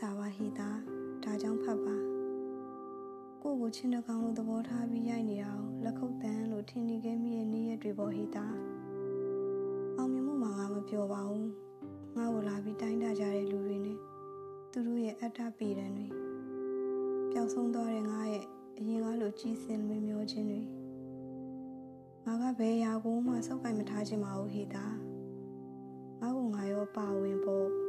စာပါဟိတာဒါကြောင့်ဖတ်ပါကိုကိုချင်းတကောင်လိုသဘောထားပြီးရိုက်နေတာကိုလက်ခုပ်တန်းလို့ထင်နေခဲ့မိရဲ့နေ့ရက်တွေပေါ်ဟိတာအောင်မြင်မှုမှာငါမပြောပါဘူးငါ့ကိုလာပြီးတိုင်းတာကြတဲ့လူတွေနဲ့သူတို့ရဲ့အတ္တပေတံတွေပျောက်ဆုံးသွားတဲ့ငါရဲ့အရင်ကလိုကြီးစင်မမျောခြင်းတွေငါကဘယ်ရာကိုမှစောက်ကင်မထားခြင်းမဟုတ်ဟိတာငါ့ကိုငါရောပါဝင်ဖို့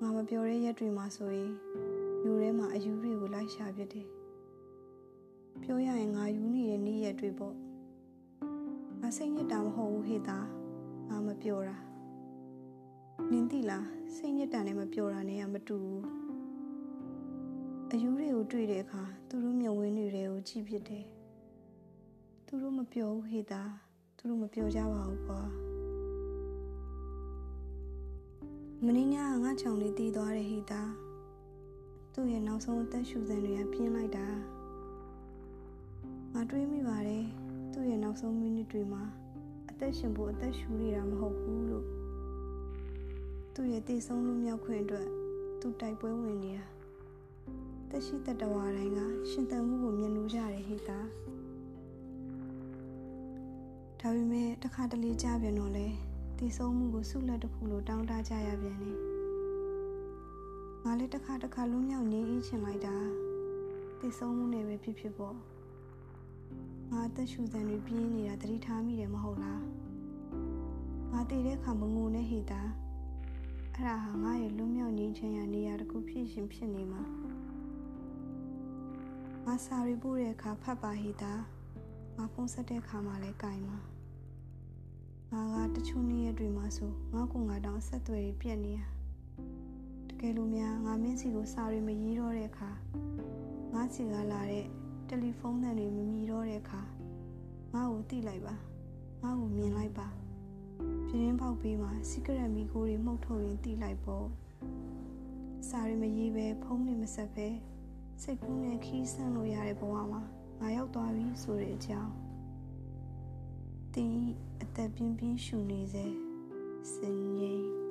ငါမပြောတဲ့ရက်တွေမှာဆိုရင်လူထဲမှာအယူတွေကိုလိုက်ရှာပြတယ်ပြောရရင်ငါယူနေတဲ့နေ့ရက်တွေပေါ့ငါစိတ်ညစ်တာမဟုတ်ဘူးဟေ့တာငါမပြောတာနင်သိလားစိတ်ညစ်တာနဲ့မပြောတာနဲ့ကမတူဘူးအယူတွေကိုတွေ့တဲ့အခါသူတို့မျက်ဝန်းတွေကိုကြည့်ဖြစ်တယ်သူတို့မပြောဘူးဟေ့တာသူတို့မပြောကြပါဘူးကွာ မင်းညာငါချောင်လေးတီးသွားတဲ့ဟိတာသူ့ရဲ့နောက်ဆုံးအသက်ရှူစံတွေကပြင်းလိုက်တာငါတွေးမိပါတယ်သူ့ရဲ့နောက်ဆုံးမိနစ်တွေမှာအသက်ရှင်ဖို့အသက်ရှူနေတာမဟုတ်ဘူးလို့သူ့ရဲ့တည်ဆုံးလို့မြောက်ခွင့်အတွက်သူတိုက်ပွဲဝင်နေတာတက်ရှိတတဝါတိုင်းကရှင်သန်မှုကိုမြင်လို့ကြတယ်ဟိတာဒါပေမဲ့တစ်ခါတလေကြပြန်တော့လဲ တည်ဆုံးမှုကိုဆုလက်တစ်ခုလိုတောင်းတကြရပြန်တယ်ငါလည်းတစ်ခါတစ်ခါလုံးမြောက်နေအေးချင်လိုက်တာတည်ဆုံးမှုနဲ့ပဲဖြစ်ဖြစ်ပေါ့ငါအသက်ရှူသံတွေပြင်းနေတာတတိထားမိတယ်မဟုတ်လားငါတည်တဲ့အခါမငိုနဲ့ဟေတာအဲ့ဒါဟာငါရဲ့လွတ်မြောက်ငြိမ်းချမ်းရာနေရာတစ်ခုဖြစ်ရှင်ဖြစ်နေမှာငါစာရီပို့တဲ့အခါဖတ်ပါဟေတာငါဖုန်းဆက်တဲ့အခါမှလည်းကြိုင်မှာ ငါကတချို့နေ့ရက်တွေမှာဆိုငါကငါတောင်ဆက်သွယ်ပြီးပြက်နေရတကယ်လို့များငါမင်းစီကိုစာရီမရေးတော့တဲ့အခါငါစီကလာတဲ့တယ်လီဖုန်းသံတွေမမီတော့တဲ့အခါငါ့ကိုတိလိုက်ပါငါ့ကိုမြင်လိုက်ပါပြင်းပေါက်ပေးမှာစီကရက်မီကိုတွေမှုတ်ထုတ်ရင်တိလိုက်ပေါ့စာရီမရေးပဲဖုန်းတွေမဆက်ပဲစိတ်ကူးနဲ့ခီးဆန်းလို့ရတဲ့ဘဝမှာငါရောက်သွားပြီဆိုတဲ့အကြောင်းတင်း အသက်ပြင်းပြင်းရှူနေစေစင်ငိမ့်